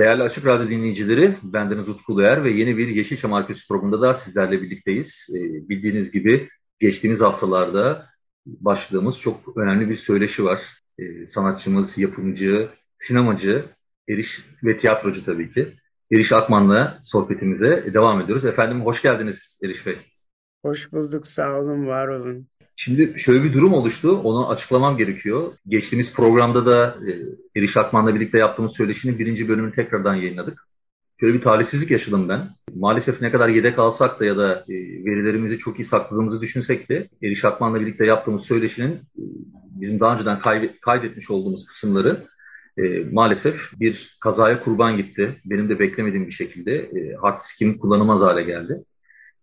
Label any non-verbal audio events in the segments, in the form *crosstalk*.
Değerli Açık Radyo dinleyicileri, bendeniz Utku Uluer ve yeni bir Yeşilçam Arkeolojisi programında da sizlerle birlikteyiz. Ee, bildiğiniz gibi geçtiğimiz haftalarda başladığımız çok önemli bir söyleşi var. Ee, sanatçımız, yapımcı, sinemacı, Eriş ve tiyatrocu tabii ki. Eriş Akman'la sohbetimize devam ediyoruz. Efendim hoş geldiniz Eriş Bey. Hoş bulduk, sağ olun, var olun. Şimdi şöyle bir durum oluştu, onu açıklamam gerekiyor. Geçtiğimiz programda da e, Eriş Akman'la birlikte yaptığımız söyleşinin birinci bölümünü tekrardan yayınladık. Şöyle bir talihsizlik yaşadım ben. Maalesef ne kadar yedek alsak da ya da e, verilerimizi çok iyi sakladığımızı düşünsek de Eriş Akman'la birlikte yaptığımız söyleşinin e, bizim daha önceden kaydetmiş olduğumuz kısımları e, maalesef bir kazaya kurban gitti. Benim de beklemediğim bir şekilde e, hard disk'im kullanılmaz hale geldi.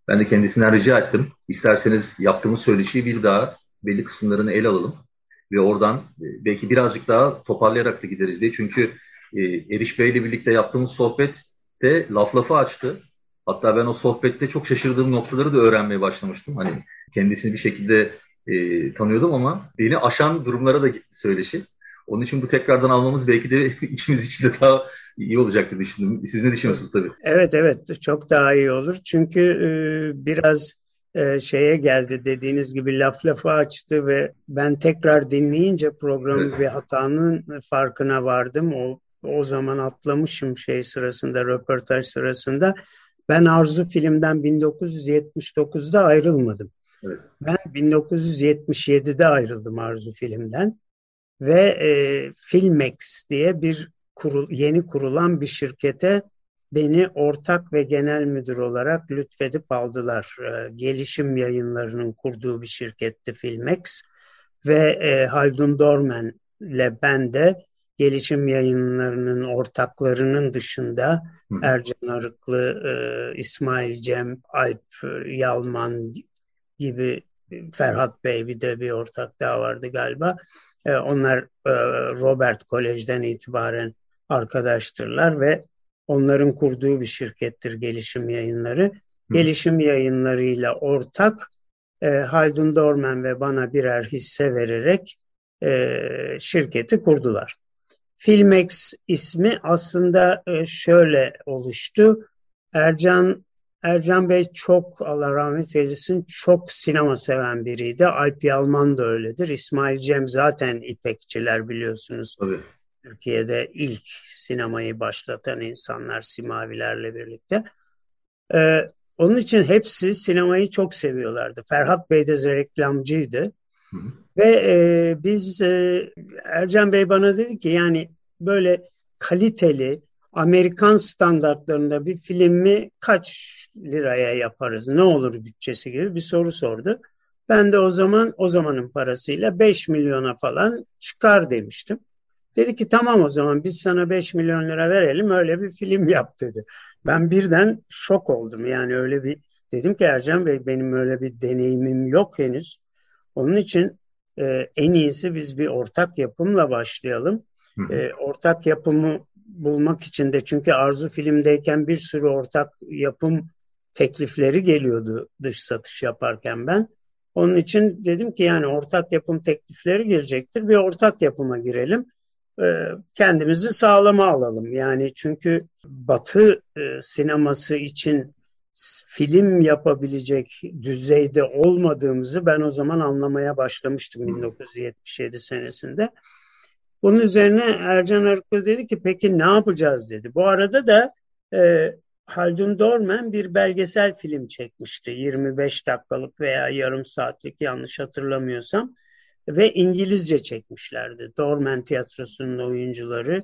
Ben de kendisinden rica ettim. İsterseniz yaptığımız söyleşiyi bir daha belli kısımlarını ele alalım. Ve oradan e, belki birazcık daha toparlayarak da gideriz diye. Çünkü e, Eriş Bey ile birlikte yaptığımız sohbet de laf lafı açtı. Hatta ben o sohbette çok şaşırdığım noktaları da öğrenmeye başlamıştım. Hani kendisini bir şekilde e, tanıyordum ama beni aşan durumlara da söyleşi. Onun için bu tekrardan almamız belki de *laughs* içimiz için de daha iyi olacaktır düşündüm. Siz ne düşünüyorsunuz tabii? Evet evet çok daha iyi olur. Çünkü e, biraz e, şeye geldi dediğiniz gibi laf lafı açtı ve ben tekrar dinleyince programı evet. bir hatanın farkına vardım. O o zaman atlamışım şey sırasında röportaj sırasında. Ben Arzu filmden 1979'da ayrılmadım. Evet. Ben 1977'de ayrıldım Arzu filmden ve e, Filmex diye bir kurul, yeni kurulan bir şirkete beni ortak ve genel müdür olarak lütfedip aldılar. E, gelişim yayınlarının kurduğu bir şirketti Filmex ve e, Haldun Dorman ile ben de gelişim yayınlarının ortaklarının dışında Hı. Ercan Arıklı, e, İsmail Cem, Alp e, Yalman gibi Ferhat Bey bir de bir ortak daha vardı galiba. E, onlar e, Robert Kolej'den itibaren arkadaştırlar ve onların kurduğu bir şirkettir gelişim yayınları. Hı. Gelişim yayınlarıyla ortak e, Haldun Dorman ve bana birer hisse vererek e, şirketi kurdular. Filmex ismi aslında e, şöyle oluştu. Ercan Ercan Bey çok Allah rahmet eylesin çok sinema seven biriydi. Alp Yalman da öyledir. İsmail Cem zaten İpekçiler biliyorsunuz. Tabii. Türkiye'de ilk sinemayı başlatan insanlar Simavilerle birlikte. Ee, onun için hepsi sinemayı çok seviyorlardı. Ferhat Bey de reklamcıydı. Hı hı. Ve e, biz e, Ercan Bey bana dedi ki yani böyle kaliteli Amerikan standartlarında bir filmi kaç liraya yaparız, ne olur bütçesi gibi bir soru sordu. Ben de o zaman o zamanın parasıyla 5 milyona falan çıkar demiştim. Dedi ki tamam o zaman biz sana 5 milyon lira verelim öyle bir film yap dedi. Ben birden şok oldum yani öyle bir dedim ki Ercan Bey benim öyle bir deneyimim yok henüz. Onun için e, en iyisi biz bir ortak yapımla başlayalım. E, ortak yapımı bulmak için de çünkü Arzu filmdeyken bir sürü ortak yapım teklifleri geliyordu dış satış yaparken ben. Onun için dedim ki yani ortak yapım teklifleri gelecektir. Bir ortak yapıma girelim. Ee, kendimizi sağlama alalım. Yani çünkü Batı e, sineması için film yapabilecek düzeyde olmadığımızı ben o zaman anlamaya başlamıştım 1977 senesinde. Bunun üzerine Ercan Arıklı dedi ki peki ne yapacağız dedi. Bu arada da e, Haldun Dorman bir belgesel film çekmişti. 25 dakikalık veya yarım saatlik yanlış hatırlamıyorsam. Ve İngilizce çekmişlerdi. Dorman Tiyatrosu'nun oyuncuları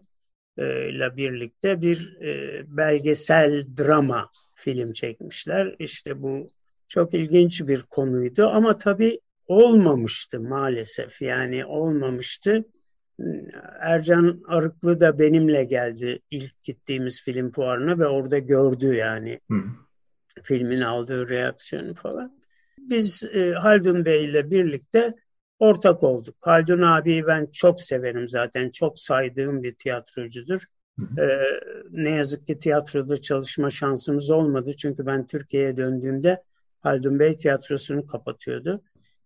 e, ile birlikte bir e, belgesel drama film çekmişler. İşte bu çok ilginç bir konuydu ama tabii olmamıştı maalesef. Yani olmamıştı. Ercan Arıklı da benimle geldi ilk gittiğimiz film fuarına ve orada gördü yani Hı. filmin aldığı reaksiyonu falan. Biz e, Haldun Bey ile birlikte ortak olduk. Haldun abiyi ben çok severim zaten. Çok saydığım bir tiyatrocudur. Ee, ne yazık ki tiyatroda çalışma şansımız olmadı. Çünkü ben Türkiye'ye döndüğümde Haldun Bey tiyatrosunu kapatıyordu.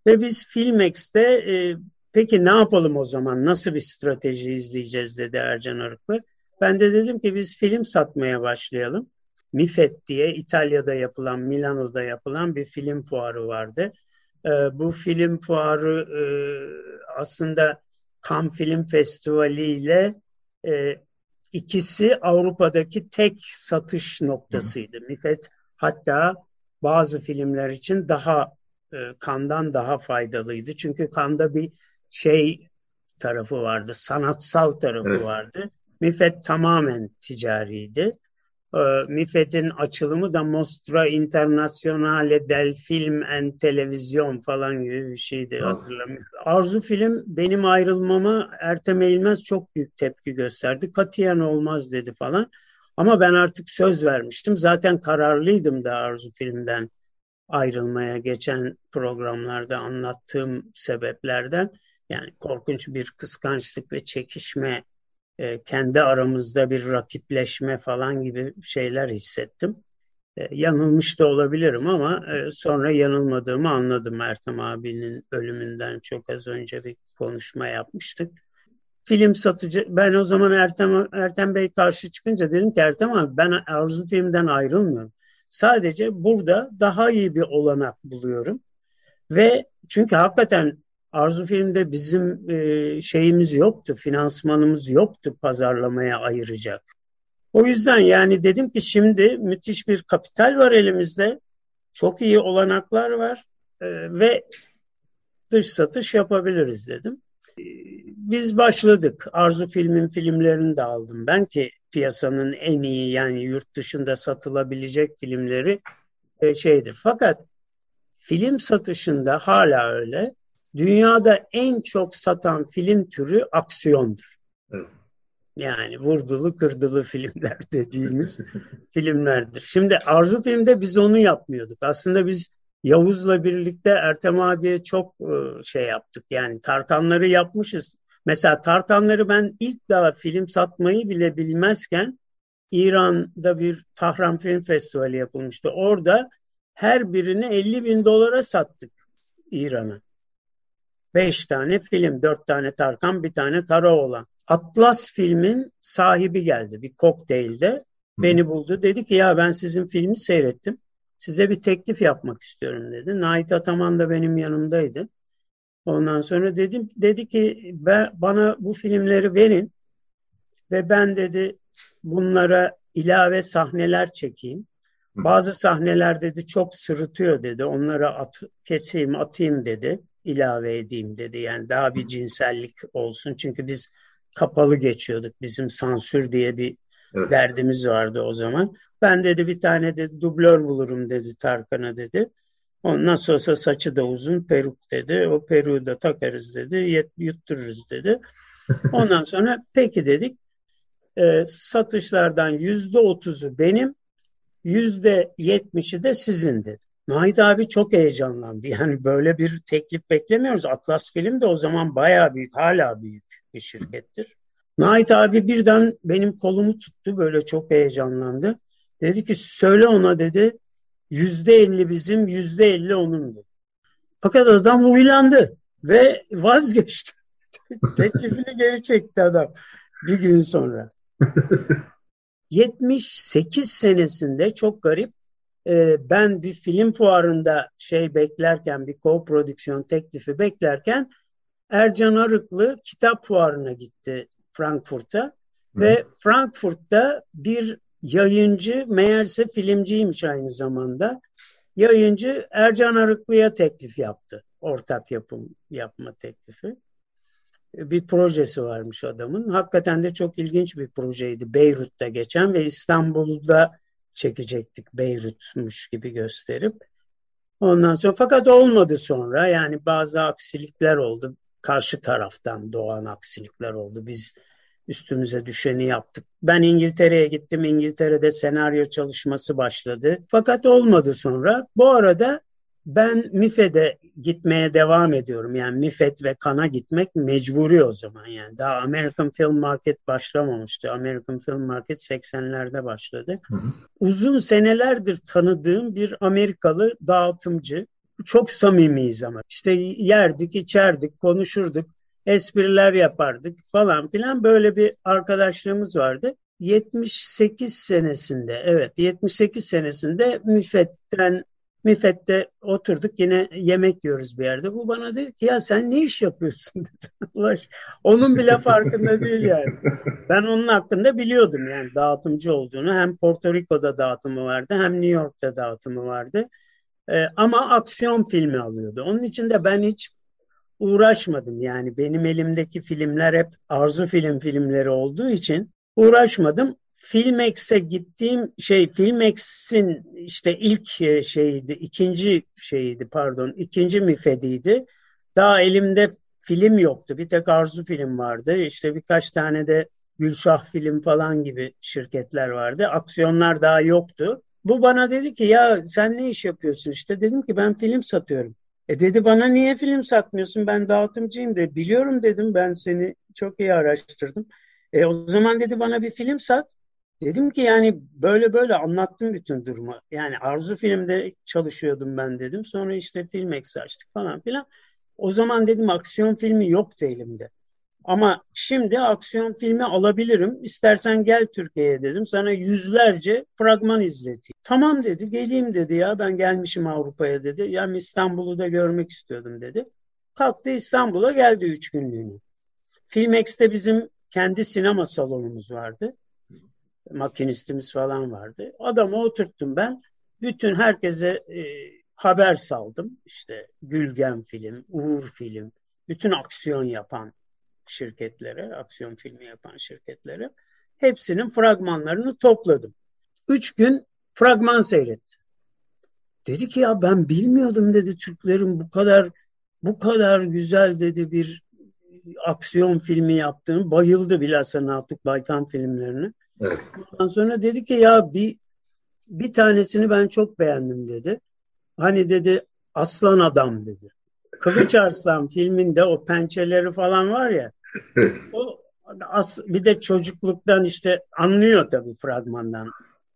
Ve biz Filmex'te e, peki ne yapalım o zaman? Nasıl bir strateji izleyeceğiz dedi Ercan Arıklı. Ben de dedim ki biz film satmaya başlayalım. Mifet diye İtalya'da yapılan, Milano'da yapılan bir film fuarı vardı. E, bu film fuarı e, aslında Cannes Film Festivali ile e, ikisi Avrupa'daki tek satış noktasıydı. Mifet hatta bazı filmler için daha e, Kan'dan daha faydalıydı. Çünkü Kan'da bir şey tarafı vardı, sanatsal tarafı evet. vardı. Mifet tamamen ticariydi. E, MIFED'in açılımı da Mostra Internazionale del Film and Televizyon falan gibi bir şeydi hatırlamıyorum. Arzu Film benim ayrılmama Ertem Eğilmez çok büyük tepki gösterdi. Katiyen olmaz dedi falan. Ama ben artık söz vermiştim. Zaten kararlıydım da Arzu Film'den ayrılmaya geçen programlarda anlattığım sebeplerden. Yani korkunç bir kıskançlık ve çekişme e, kendi aramızda bir rakipleşme falan gibi şeyler hissettim. E, yanılmış da olabilirim ama e, sonra yanılmadığımı anladım. Ertem abinin ölümünden çok az önce bir konuşma yapmıştık. Film satıcı, ben o zaman Ertem, Ertem Bey karşı çıkınca dedim ki Ertem abi ben Arzu Film'den ayrılmıyorum. Sadece burada daha iyi bir olanak buluyorum. Ve çünkü hakikaten Arzu Film'de bizim e, şeyimiz yoktu, finansmanımız yoktu pazarlamaya ayıracak. O yüzden yani dedim ki şimdi müthiş bir kapital var elimizde. Çok iyi olanaklar var e, ve dış satış yapabiliriz dedim. E, biz başladık. Arzu Film'in filmlerini de aldım. Ben ki piyasanın en iyi yani yurt dışında satılabilecek filmleri e, şeydir. Fakat film satışında hala öyle dünyada en çok satan film türü aksiyondur. Evet. Yani vurdulu kırdılı filmler *laughs* dediğimiz filmlerdir. Şimdi Arzu filmde biz onu yapmıyorduk. Aslında biz Yavuz'la birlikte Ertem abiye çok e, şey yaptık. Yani Tarkanları yapmışız. Mesela Tarkanları ben ilk daha film satmayı bile bilmezken İran'da bir Tahran Film Festivali yapılmıştı. Orada her birini 50 bin dolara sattık İran'a. Beş tane film, dört tane Tarkan, bir tane Taraoğlan. Atlas filmin sahibi geldi bir kokteylde. Beni buldu. Dedi ki ya ben sizin filmi seyrettim. Size bir teklif yapmak istiyorum dedi. Nait Ataman da benim yanımdaydı. Ondan sonra dedim dedi ki ben, bana bu filmleri verin ve ben dedi bunlara ilave sahneler çekeyim. Bazı sahneler dedi çok sırıtıyor dedi. Onlara at, keseyim, atayım dedi ilave edeyim dedi. Yani daha bir cinsellik olsun. Çünkü biz kapalı geçiyorduk. Bizim sansür diye bir evet. derdimiz vardı o zaman. Ben dedi bir tane de dublör bulurum dedi Tarkan'a dedi. O nasıl olsa saçı da uzun peruk dedi. O peruğu da takarız dedi. Yuttururuz dedi. *laughs* Ondan sonra peki dedik. E, satışlardan yüzde otuzu benim, yüzde yetmişi de sizin dedi. Nait abi çok heyecanlandı. Yani böyle bir teklif beklemiyoruz. Atlas Film de o zaman bayağı büyük, hala büyük bir şirkettir. Nait abi birden benim kolumu tuttu. Böyle çok heyecanlandı. Dedi ki söyle ona dedi yüzde elli bizim, yüzde elli onun. Fakat adam huylandı ve *laughs* vazgeçti. Teklifini geri çekti adam bir gün sonra. *laughs* 78 senesinde çok garip e, ben bir film fuarında şey beklerken bir co-prodüksiyon teklifi beklerken Ercan Arıklı kitap fuarına gitti Frankfurt'a ve Frankfurt'ta bir yayıncı meğerse filmciymiş aynı zamanda. Yayıncı Ercan Arıklı'ya teklif yaptı. Ortak yapım yapma teklifi. Bir projesi varmış adamın. Hakikaten de çok ilginç bir projeydi. Beyrut'ta geçen ve İstanbul'da çekecektik Beyrut'muş gibi gösterip. Ondan sonra fakat olmadı sonra yani bazı aksilikler oldu. karşı taraftan doğan aksilikler oldu. Biz üstümüze düşeni yaptık. Ben İngiltere'ye gittim. İngiltere'de senaryo çalışması başladı. Fakat olmadı sonra. Bu arada ben MIFE'de gitmeye devam ediyorum. Yani MIFED ve Kan'a gitmek mecburi o zaman yani. Daha American Film Market başlamamıştı. American Film Market 80'lerde başladı. Hı hı. Uzun senelerdir tanıdığım bir Amerikalı dağıtımcı. Çok samimiyiz ama. İşte yerdik, içerdik, konuşurduk, espriler yapardık falan filan. Böyle bir arkadaşlığımız vardı. 78 senesinde, evet 78 senesinde MIFED'den Mifet'te oturduk yine yemek yiyoruz bir yerde. Bu bana dedi ki ya sen ne iş yapıyorsun *laughs* dedi. onun bile farkında değil yani. Ben onun hakkında biliyordum yani dağıtımcı olduğunu. Hem Porto Rico'da dağıtımı vardı hem New York'ta dağıtımı vardı. Ee, ama aksiyon filmi alıyordu. Onun için de ben hiç uğraşmadım. Yani benim elimdeki filmler hep arzu film filmleri olduğu için uğraşmadım. Filmex'e gittiğim şey Filmex'in işte ilk e, şeyiydi, ikinci şeyiydi pardon, ikinci mifediydi. Daha elimde film yoktu. Bir tek Arzu film vardı. İşte birkaç tane de Gülşah film falan gibi şirketler vardı. Aksiyonlar daha yoktu. Bu bana dedi ki ya sen ne iş yapıyorsun işte. Dedim ki ben film satıyorum. E dedi bana niye film satmıyorsun ben dağıtımcıyım de. Biliyorum dedim ben seni çok iyi araştırdım. E o zaman dedi bana bir film sat. Dedim ki yani böyle böyle anlattım bütün durumu. Yani Arzu filmde çalışıyordum ben dedim. Sonra işte film açtık falan filan. O zaman dedim aksiyon filmi yoktu elimde. Ama şimdi aksiyon filmi alabilirim. İstersen gel Türkiye'ye dedim. Sana yüzlerce fragman izleteyim. Tamam dedi. Geleyim dedi ya. Ben gelmişim Avrupa'ya dedi. Yani İstanbul'u da görmek istiyordum dedi. Kalktı İstanbul'a geldi üç günlüğüne. Filmex'te bizim kendi sinema salonumuz vardı makinistimiz falan vardı. Adamı oturttum ben. Bütün herkese e, haber saldım. İşte Gülgen Film, Uğur Film, bütün aksiyon yapan şirketlere, aksiyon filmi yapan şirketlere hepsinin fragmanlarını topladım. Üç gün fragman seyretti. Dedi ki ya ben bilmiyordum dedi Türklerin bu kadar bu kadar güzel dedi bir aksiyon filmi yaptığını bayıldı bilhassa Natuk Baytan filmlerini. Evet. Ondan sonra dedi ki ya bir bir tanesini ben çok beğendim dedi. Hani dedi aslan adam dedi. Kılıç Arslan filminde o pençeleri falan var ya. o as, bir de çocukluktan işte anlıyor tabii fragmandan.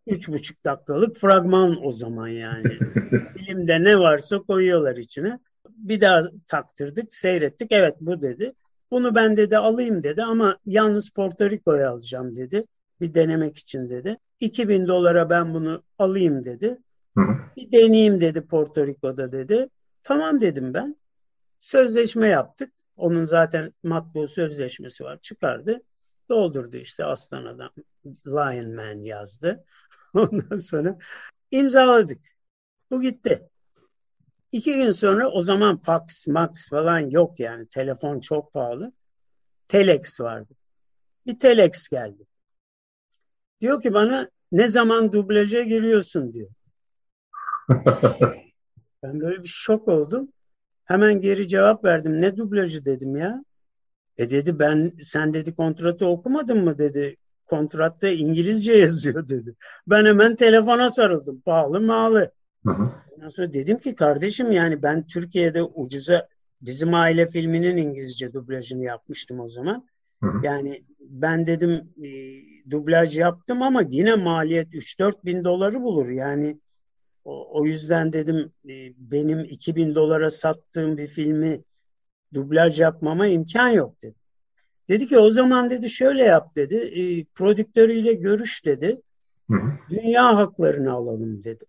Üç buçuk dakikalık fragman o zaman yani. *laughs* Filmde ne varsa koyuyorlar içine. Bir daha taktırdık, seyrettik. Evet bu dedi. Bunu ben dedi alayım dedi ama yalnız Porto Rico'ya alacağım dedi bir denemek için dedi. 2000 dolara ben bunu alayım dedi. Hı. Bir deneyeyim dedi Porto Rico'da dedi. Tamam dedim ben. Sözleşme yaptık. Onun zaten matbu sözleşmesi var. Çıkardı. Doldurdu işte aslan adam. Lion Man yazdı. *laughs* Ondan sonra imzaladık. Bu gitti. İki gün sonra o zaman fax, max falan yok yani. Telefon çok pahalı. Telex vardı. Bir telex geldi. Diyor ki bana ne zaman dublaja giriyorsun diyor. *laughs* ben böyle bir şok oldum. Hemen geri cevap verdim. Ne dublajı dedim ya. E dedi ben sen dedi kontratı okumadın mı dedi. Kontratta İngilizce yazıyor dedi. Ben hemen telefona sarıldım. Pahalı mağlı. Ondan sonra dedim ki kardeşim yani ben Türkiye'de ucuza bizim aile filminin İngilizce dublajını yapmıştım o zaman. Yani ben dedim e, dublaj yaptım ama yine maliyet 3-4 bin doları bulur. Yani o, o yüzden dedim e, benim 2 bin dolara sattığım bir filmi dublaj yapmama imkan yok dedi. Dedi ki o zaman dedi şöyle yap dedi. E, prodüktörüyle görüş dedi. Dünya haklarını alalım dedi.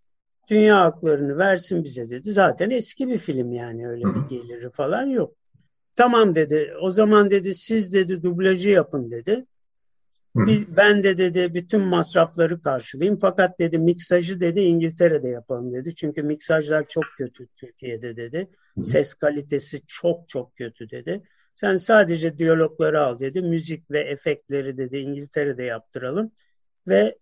Dünya haklarını versin bize dedi. Zaten eski bir film yani öyle bir geliri falan yok. Tamam dedi. O zaman dedi siz dedi dublajı yapın dedi. Biz, ben de dedi bütün masrafları karşılayayım. Fakat dedi miksajı dedi İngiltere'de yapalım dedi. Çünkü miksajlar çok kötü Türkiye'de dedi. Ses kalitesi çok çok kötü dedi. Sen sadece diyalogları al dedi. Müzik ve efektleri dedi İngiltere'de yaptıralım. Ve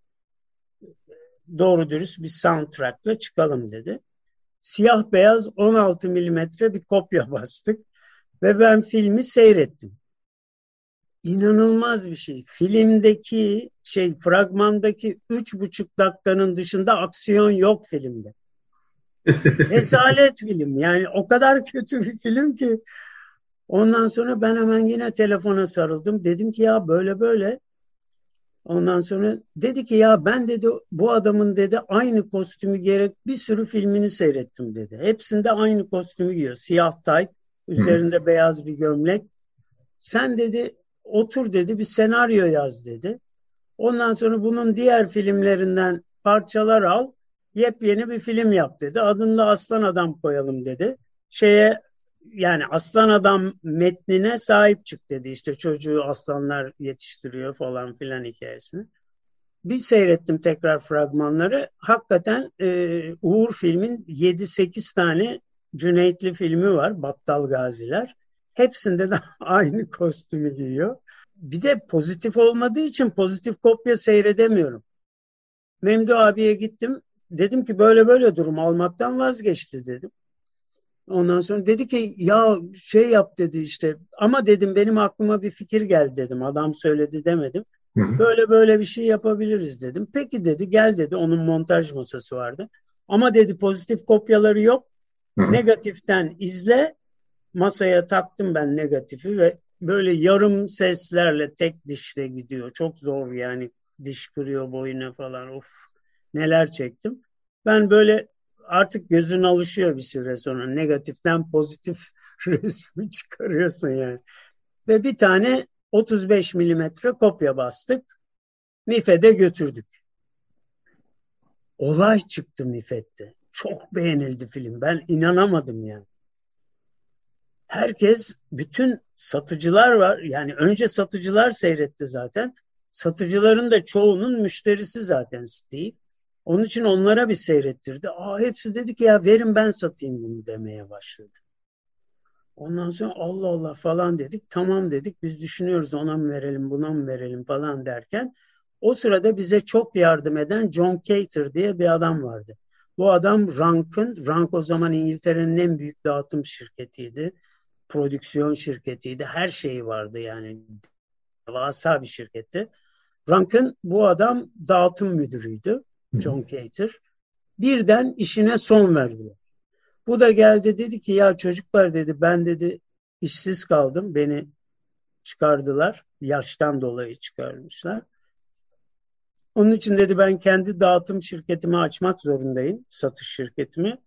doğru dürüst bir soundtrack'la çıkalım dedi. Siyah beyaz 16 milimetre bir kopya *laughs* bastık. Ve ben filmi seyrettim. İnanılmaz bir şey. Filmdeki şey fragmandaki üç buçuk dakikanın dışında aksiyon yok filmde. *laughs* Rezalet film. Yani o kadar kötü bir film ki ondan sonra ben hemen yine telefona sarıldım. Dedim ki ya böyle böyle Ondan sonra dedi ki ya ben dedi bu adamın dedi aynı kostümü gerek bir sürü filmini seyrettim dedi. Hepsinde aynı kostümü giyiyor. Siyah tayt, üzerinde Hı. beyaz bir gömlek. Sen dedi otur dedi bir senaryo yaz dedi. Ondan sonra bunun diğer filmlerinden parçalar al, yepyeni bir film yap dedi. Adını da Aslan Adam koyalım dedi. Şeye yani aslan adam metnine sahip çık dedi. İşte çocuğu aslanlar yetiştiriyor falan filan hikayesini. Bir seyrettim tekrar fragmanları. Hakikaten e, Uğur filmin 7-8 tane Cüneytli filmi var. Battal Gaziler. Hepsinde de *laughs* aynı kostümü giyiyor. Bir de pozitif olmadığı için pozitif kopya seyredemiyorum. Memdu abiye gittim. Dedim ki böyle böyle durum almaktan vazgeçti dedim. Ondan sonra dedi ki ya şey yap dedi işte ama dedim benim aklıma bir fikir geldi dedim. Adam söyledi demedim. Böyle böyle bir şey yapabiliriz dedim. Peki dedi gel dedi onun montaj masası vardı. Ama dedi pozitif kopyaları yok. Negatiften izle. Masaya taktım ben negatifi ve böyle yarım seslerle tek dişle gidiyor. Çok zor yani diş kırıyor boyuna falan. Of neler çektim. Ben böyle artık gözün alışıyor bir süre sonra. Negatiften pozitif *laughs* resmi çıkarıyorsun yani. Ve bir tane 35 milimetre kopya bastık. MIFE'de götürdük. Olay çıktı MIFE'de. Çok beğenildi film. Ben inanamadım yani. Herkes, bütün satıcılar var. Yani önce satıcılar seyretti zaten. Satıcıların da çoğunun müşterisi zaten Steve. Onun için onlara bir seyrettirdi. Aa, hepsi dedi ki ya verin ben satayım bunu demeye başladı. Ondan sonra Allah Allah falan dedik. Tamam dedik biz düşünüyoruz ona mı verelim buna mı verelim falan derken o sırada bize çok yardım eden John Cater diye bir adam vardı. Bu adam Rank'ın, Rank o zaman İngiltere'nin en büyük dağıtım şirketiydi. Prodüksiyon şirketiydi. Her şeyi vardı yani. Devasa bir şirketi. Rank'ın bu adam dağıtım müdürüydü. John Cater. Birden işine son verdiler. Bu da geldi dedi ki ya çocuklar dedi ben dedi işsiz kaldım. Beni çıkardılar. Yaştan dolayı çıkarmışlar. Onun için dedi ben kendi dağıtım şirketimi açmak zorundayım. Satış şirketimi.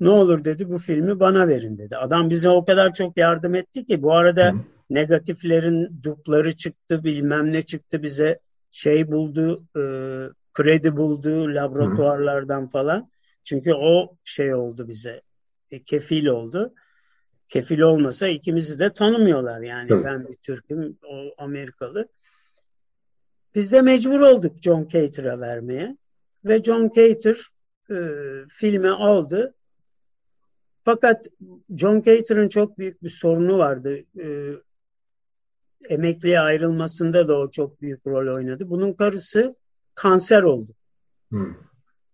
Ne olur dedi bu filmi bana verin dedi. Adam bize o kadar çok yardım etti ki bu arada Hı. negatiflerin dupları çıktı bilmem ne çıktı bize şey buldu e, kredi bulduğu laboratuvarlardan falan. Çünkü o şey oldu bize, e, kefil oldu. Kefil olmasa ikimizi de tanımıyorlar yani. Tabii. Ben bir Türk'üm, o Amerikalı. Biz de mecbur olduk John Cater'a vermeye. Ve John Cater e, filmi aldı. Fakat John Cater'ın çok büyük bir sorunu vardı. E, emekliye ayrılmasında da o çok büyük rol oynadı. Bunun karısı kanser oldu. Hmm.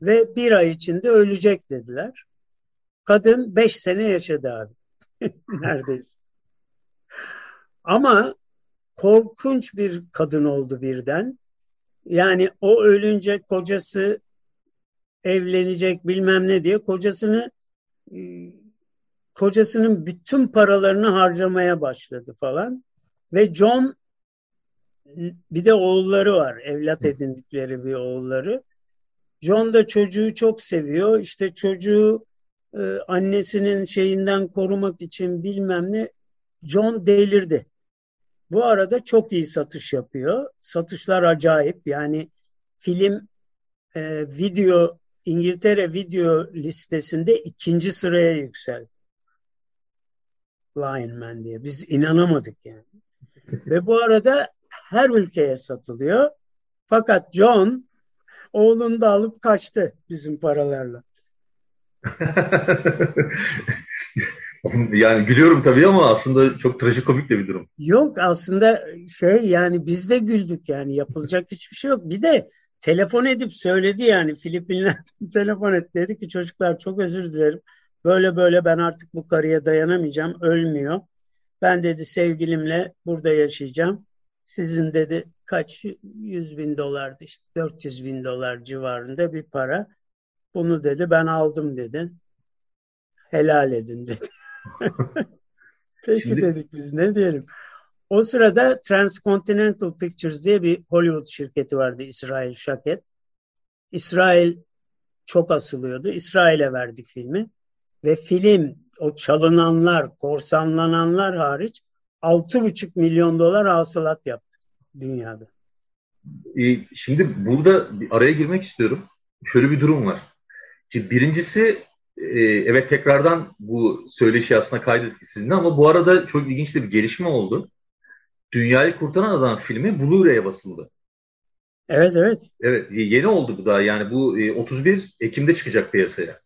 Ve bir ay içinde ölecek dediler. Kadın beş sene yaşadı abi. *laughs* Neredeyse. Ama korkunç bir kadın oldu birden. Yani o ölünce kocası evlenecek bilmem ne diye kocasını e, kocasının bütün paralarını harcamaya başladı falan. Ve John bir de oğulları var. Evlat edindikleri bir oğulları. John da çocuğu çok seviyor. İşte çocuğu e, annesinin şeyinden korumak için bilmem ne John delirdi. Bu arada çok iyi satış yapıyor. Satışlar acayip. Yani film e, video İngiltere video listesinde ikinci sıraya yükseldi. Lion Man diye. Biz inanamadık yani. *laughs* Ve bu arada her ülkeye satılıyor. Fakat John oğlunu da alıp kaçtı bizim paralarla. *laughs* *laughs* yani gülüyorum tabii ama aslında çok trajikomik de bir durum. Yok aslında şey yani biz de güldük yani yapılacak hiçbir şey yok. Bir de telefon edip söyledi yani Filipinler'den *laughs* telefon et dedi ki çocuklar çok özür dilerim. Böyle böyle ben artık bu karıya dayanamayacağım ölmüyor. Ben dedi sevgilimle burada yaşayacağım. Sizin dedi kaç yüz bin dolardı işte 400 bin dolar civarında bir para. Bunu dedi ben aldım dedi. Helal edin dedi. *laughs* Peki Şimdi... dedik biz ne diyelim. O sırada Transcontinental Pictures diye bir Hollywood şirketi vardı İsrail Şaket. İsrail çok asılıyordu. İsrail'e verdik filmi. Ve film o çalınanlar, korsanlananlar hariç 6,5 milyon dolar hasılat yaptı dünyada. Ee, şimdi burada araya girmek istiyorum. Şöyle bir durum var. Ki birincisi e, evet tekrardan bu söyleşi aslında kaydettik sizinle ama bu arada çok ilginç bir gelişme oldu. Dünyayı Kurtaran Adam filmi Blu-ray'e basıldı. Evet evet. Evet yeni oldu bu da yani bu 31 e, Ekim'de çıkacak piyasaya.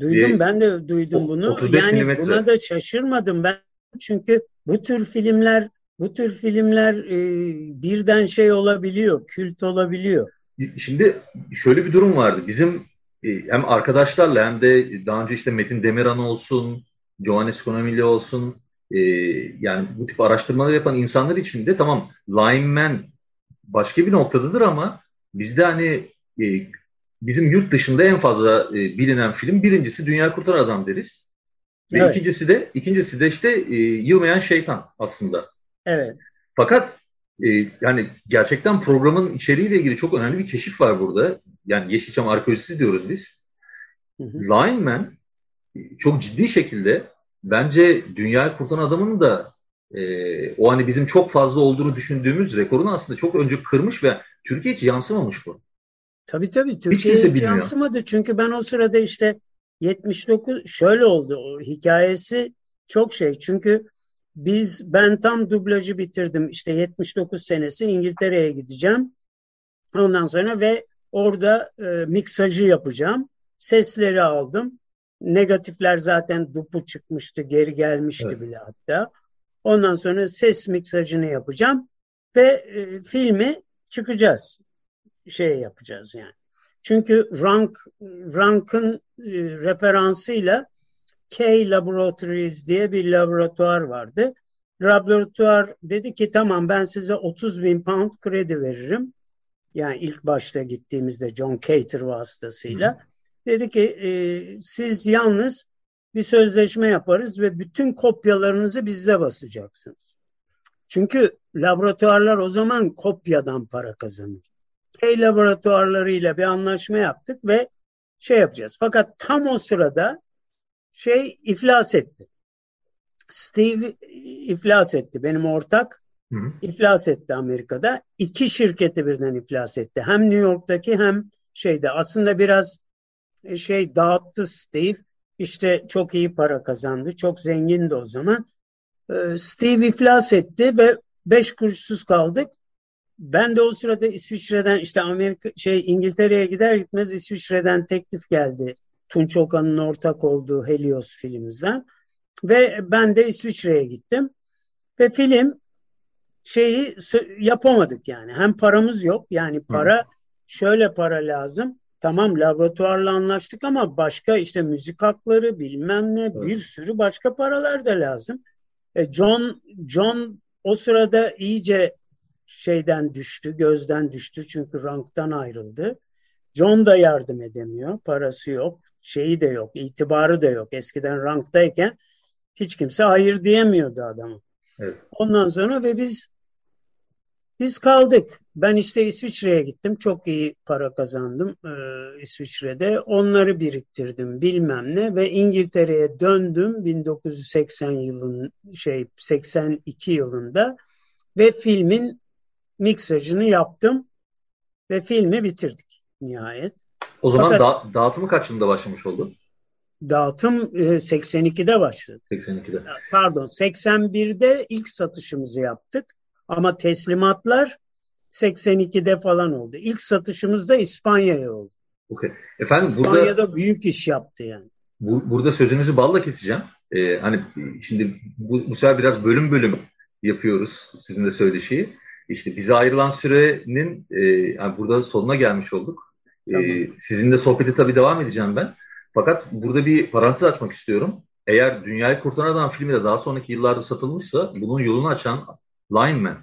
Duydum ee, ben de duydum bunu. Yani milimetre. buna da şaşırmadım ben çünkü bu tür filmler bu tür filmler e, birden şey olabiliyor, kült olabiliyor. Şimdi şöyle bir durum vardı. Bizim hem arkadaşlarla hem de daha önce işte Metin Demiran olsun, Johannes Konamili olsun e, yani bu tip araştırmalar yapan insanlar için de tamam Lineman başka bir noktadadır ama bizde hani e, bizim yurt dışında en fazla e, bilinen film birincisi Dünya Kurtaran Adam deriz. Ve evet. ikincisi de ikincisi de işte e, Yılmayan Şeytan aslında. Evet. Fakat e, yani gerçekten programın içeriğiyle ilgili çok önemli bir keşif var burada. Yani Yeşilçam arkeolojisi diyoruz biz. Hı hı. Lineman çok ciddi şekilde bence dünya kurtaran adamın da e, o hani bizim çok fazla olduğunu düşündüğümüz rekorunu aslında çok önce kırmış ve Türkiye hiç yansımamış bu. Tabii tabii Türkiye hiç, hiç yansımadı. Çünkü ben o sırada işte 79 şöyle oldu o hikayesi çok şey. Çünkü biz ben tam dublajı bitirdim. İşte 79 senesi İngiltere'ye gideceğim. Ondan sonra ve orada e, miksajı yapacağım. Sesleri aldım. Negatifler zaten dupu çıkmıştı, geri gelmişti evet. bile hatta. Ondan sonra ses miksajını yapacağım ve e, filmi çıkacağız. Şey yapacağız yani. Çünkü rank rankın e, referansıyla K Laboratories diye bir laboratuvar vardı. Laboratuvar dedi ki tamam ben size 30 bin pound kredi veririm. Yani ilk başta gittiğimizde John Cater vasıtasıyla. Hı. Dedi ki e, siz yalnız bir sözleşme yaparız ve bütün kopyalarınızı bizde basacaksınız. Çünkü laboratuvarlar o zaman kopyadan para kazanır. K laboratuvarlarıyla bir anlaşma yaptık ve şey yapacağız. Fakat tam o sırada şey iflas etti. Steve iflas etti. Benim ortak hı hı. iflas etti Amerika'da. İki şirketi birden iflas etti. Hem New York'taki hem şeyde. Aslında biraz e, şey dağıttı Steve. İşte çok iyi para kazandı. Çok zengindi o zaman. Ee, Steve iflas etti ve beş kuruşsuz kaldık. Ben de o sırada İsviçre'den işte Amerika şey İngiltere'ye gider gitmez İsviçre'den teklif geldi. Tunç Okan'ın ortak olduğu Helios filmimizden. Ve ben de İsviçre'ye gittim. Ve film şeyi yapamadık yani. Hem paramız yok yani para şöyle para lazım. Tamam laboratuvarla anlaştık ama başka işte müzik hakları bilmem ne bir sürü başka paralar da lazım. E John John o sırada iyice şeyden düştü, gözden düştü çünkü ranktan ayrıldı. John da yardım edemiyor, parası yok, şeyi de yok, itibarı da yok. Eskiden ranktayken hiç kimse hayır diyemiyordu adamı. Evet. Ondan sonra ve biz biz kaldık. Ben işte İsviçre'ye gittim. Çok iyi para kazandım e, İsviçre'de. Onları biriktirdim bilmem ne ve İngiltere'ye döndüm 1980 yılın şey 82 yılında ve filmin miksajını yaptım ve filmi bitirdik nihayet. O zaman Fakat, da, dağıtımı kaç yılında başlamış oldu? Dağıtım e, 82'de başladı. 82'de. Pardon 81'de ilk satışımızı yaptık. Ama teslimatlar 82'de falan oldu. İlk satışımız da İspanya'ya oldu. Okay. Efendim İspanya'da burada, büyük iş yaptı yani. Bu, burada sözünüzü balla keseceğim. Ee, hani şimdi bu, bu sefer biraz bölüm bölüm yapıyoruz sizin de söyleşiyi. İşte bize ayrılan sürenin e, yani burada sonuna gelmiş olduk. Tamam. Ee, sizinle sohbeti tabii devam edeceğim ben. Fakat burada bir parantez açmak istiyorum. eğer Dünyayı Kurtaran Adam filmi de daha sonraki yıllarda satılmışsa bunun yolunu açan Lineman.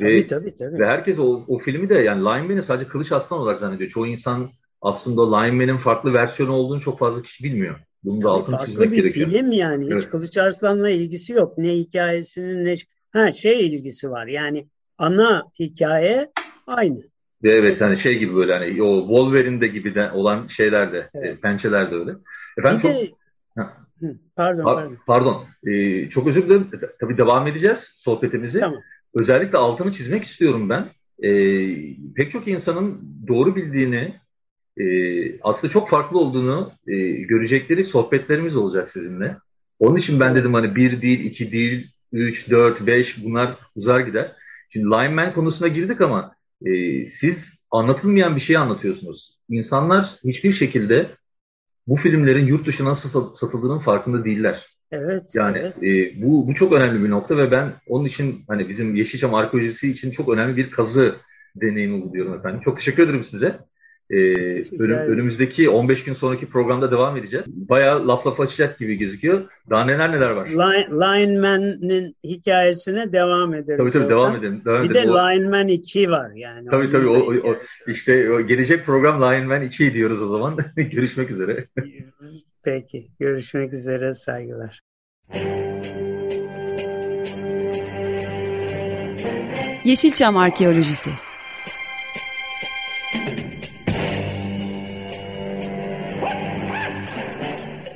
Tabii ve, tabii tabii. Ve herkes o, o filmi de yani Lineman'i sadece Kılıç Aslan olarak zannediyor. Çoğu insan aslında Lineman'in farklı versiyonu olduğunu çok fazla kişi bilmiyor. Bunu da altını çizmek gerekiyor. Farklı bir film yani. Evet. Hiç Kılıç Arslan'la ilgisi yok. Ne hikayesinin ne... Ha şey ilgisi var. Yani ana hikaye aynı. Evet hani şey gibi böyle hani o Wolverine'de gibi de olan şeyler de e, evet. e, pençeler de öyle. Efendim bir çok de... Pardon, pardon. Pardon. Ee, çok özür dilerim. Tabii devam edeceğiz sohbetimizi. Tamam. Özellikle altını çizmek istiyorum ben. Ee, pek çok insanın doğru bildiğini, e, aslında çok farklı olduğunu e, görecekleri sohbetlerimiz olacak sizinle. Onun için ben dedim hani bir değil, iki değil, üç, dört, beş bunlar uzar gider. Şimdi lineman konusuna girdik ama e, siz anlatılmayan bir şey anlatıyorsunuz. İnsanlar hiçbir şekilde bu filmlerin yurt dışına nasıl satıldığının farkında değiller. Evet. Yani evet. E, bu bu çok önemli bir nokta ve ben onun için hani bizim Yeşilçam arkeolojisi için çok önemli bir kazı deneyimi bu diyorum efendim. Çok teşekkür ederim size. Ee, önüm, önümüzdeki 15 gün sonraki programda devam edeceğiz. Bayağı laf laf açacak gibi gözüküyor. Daha neler neler var. Line, Lineman'ın hikayesine devam ederiz. Tabii tabii devam edelim. Devam bir edelim. de Lineman 2 var yani. Tabii tabii o, o, o, işte o gelecek program Lineman 2 diyoruz o zaman. *laughs* görüşmek üzere. Peki görüşmek üzere saygılar. Yeşilçam Arkeolojisi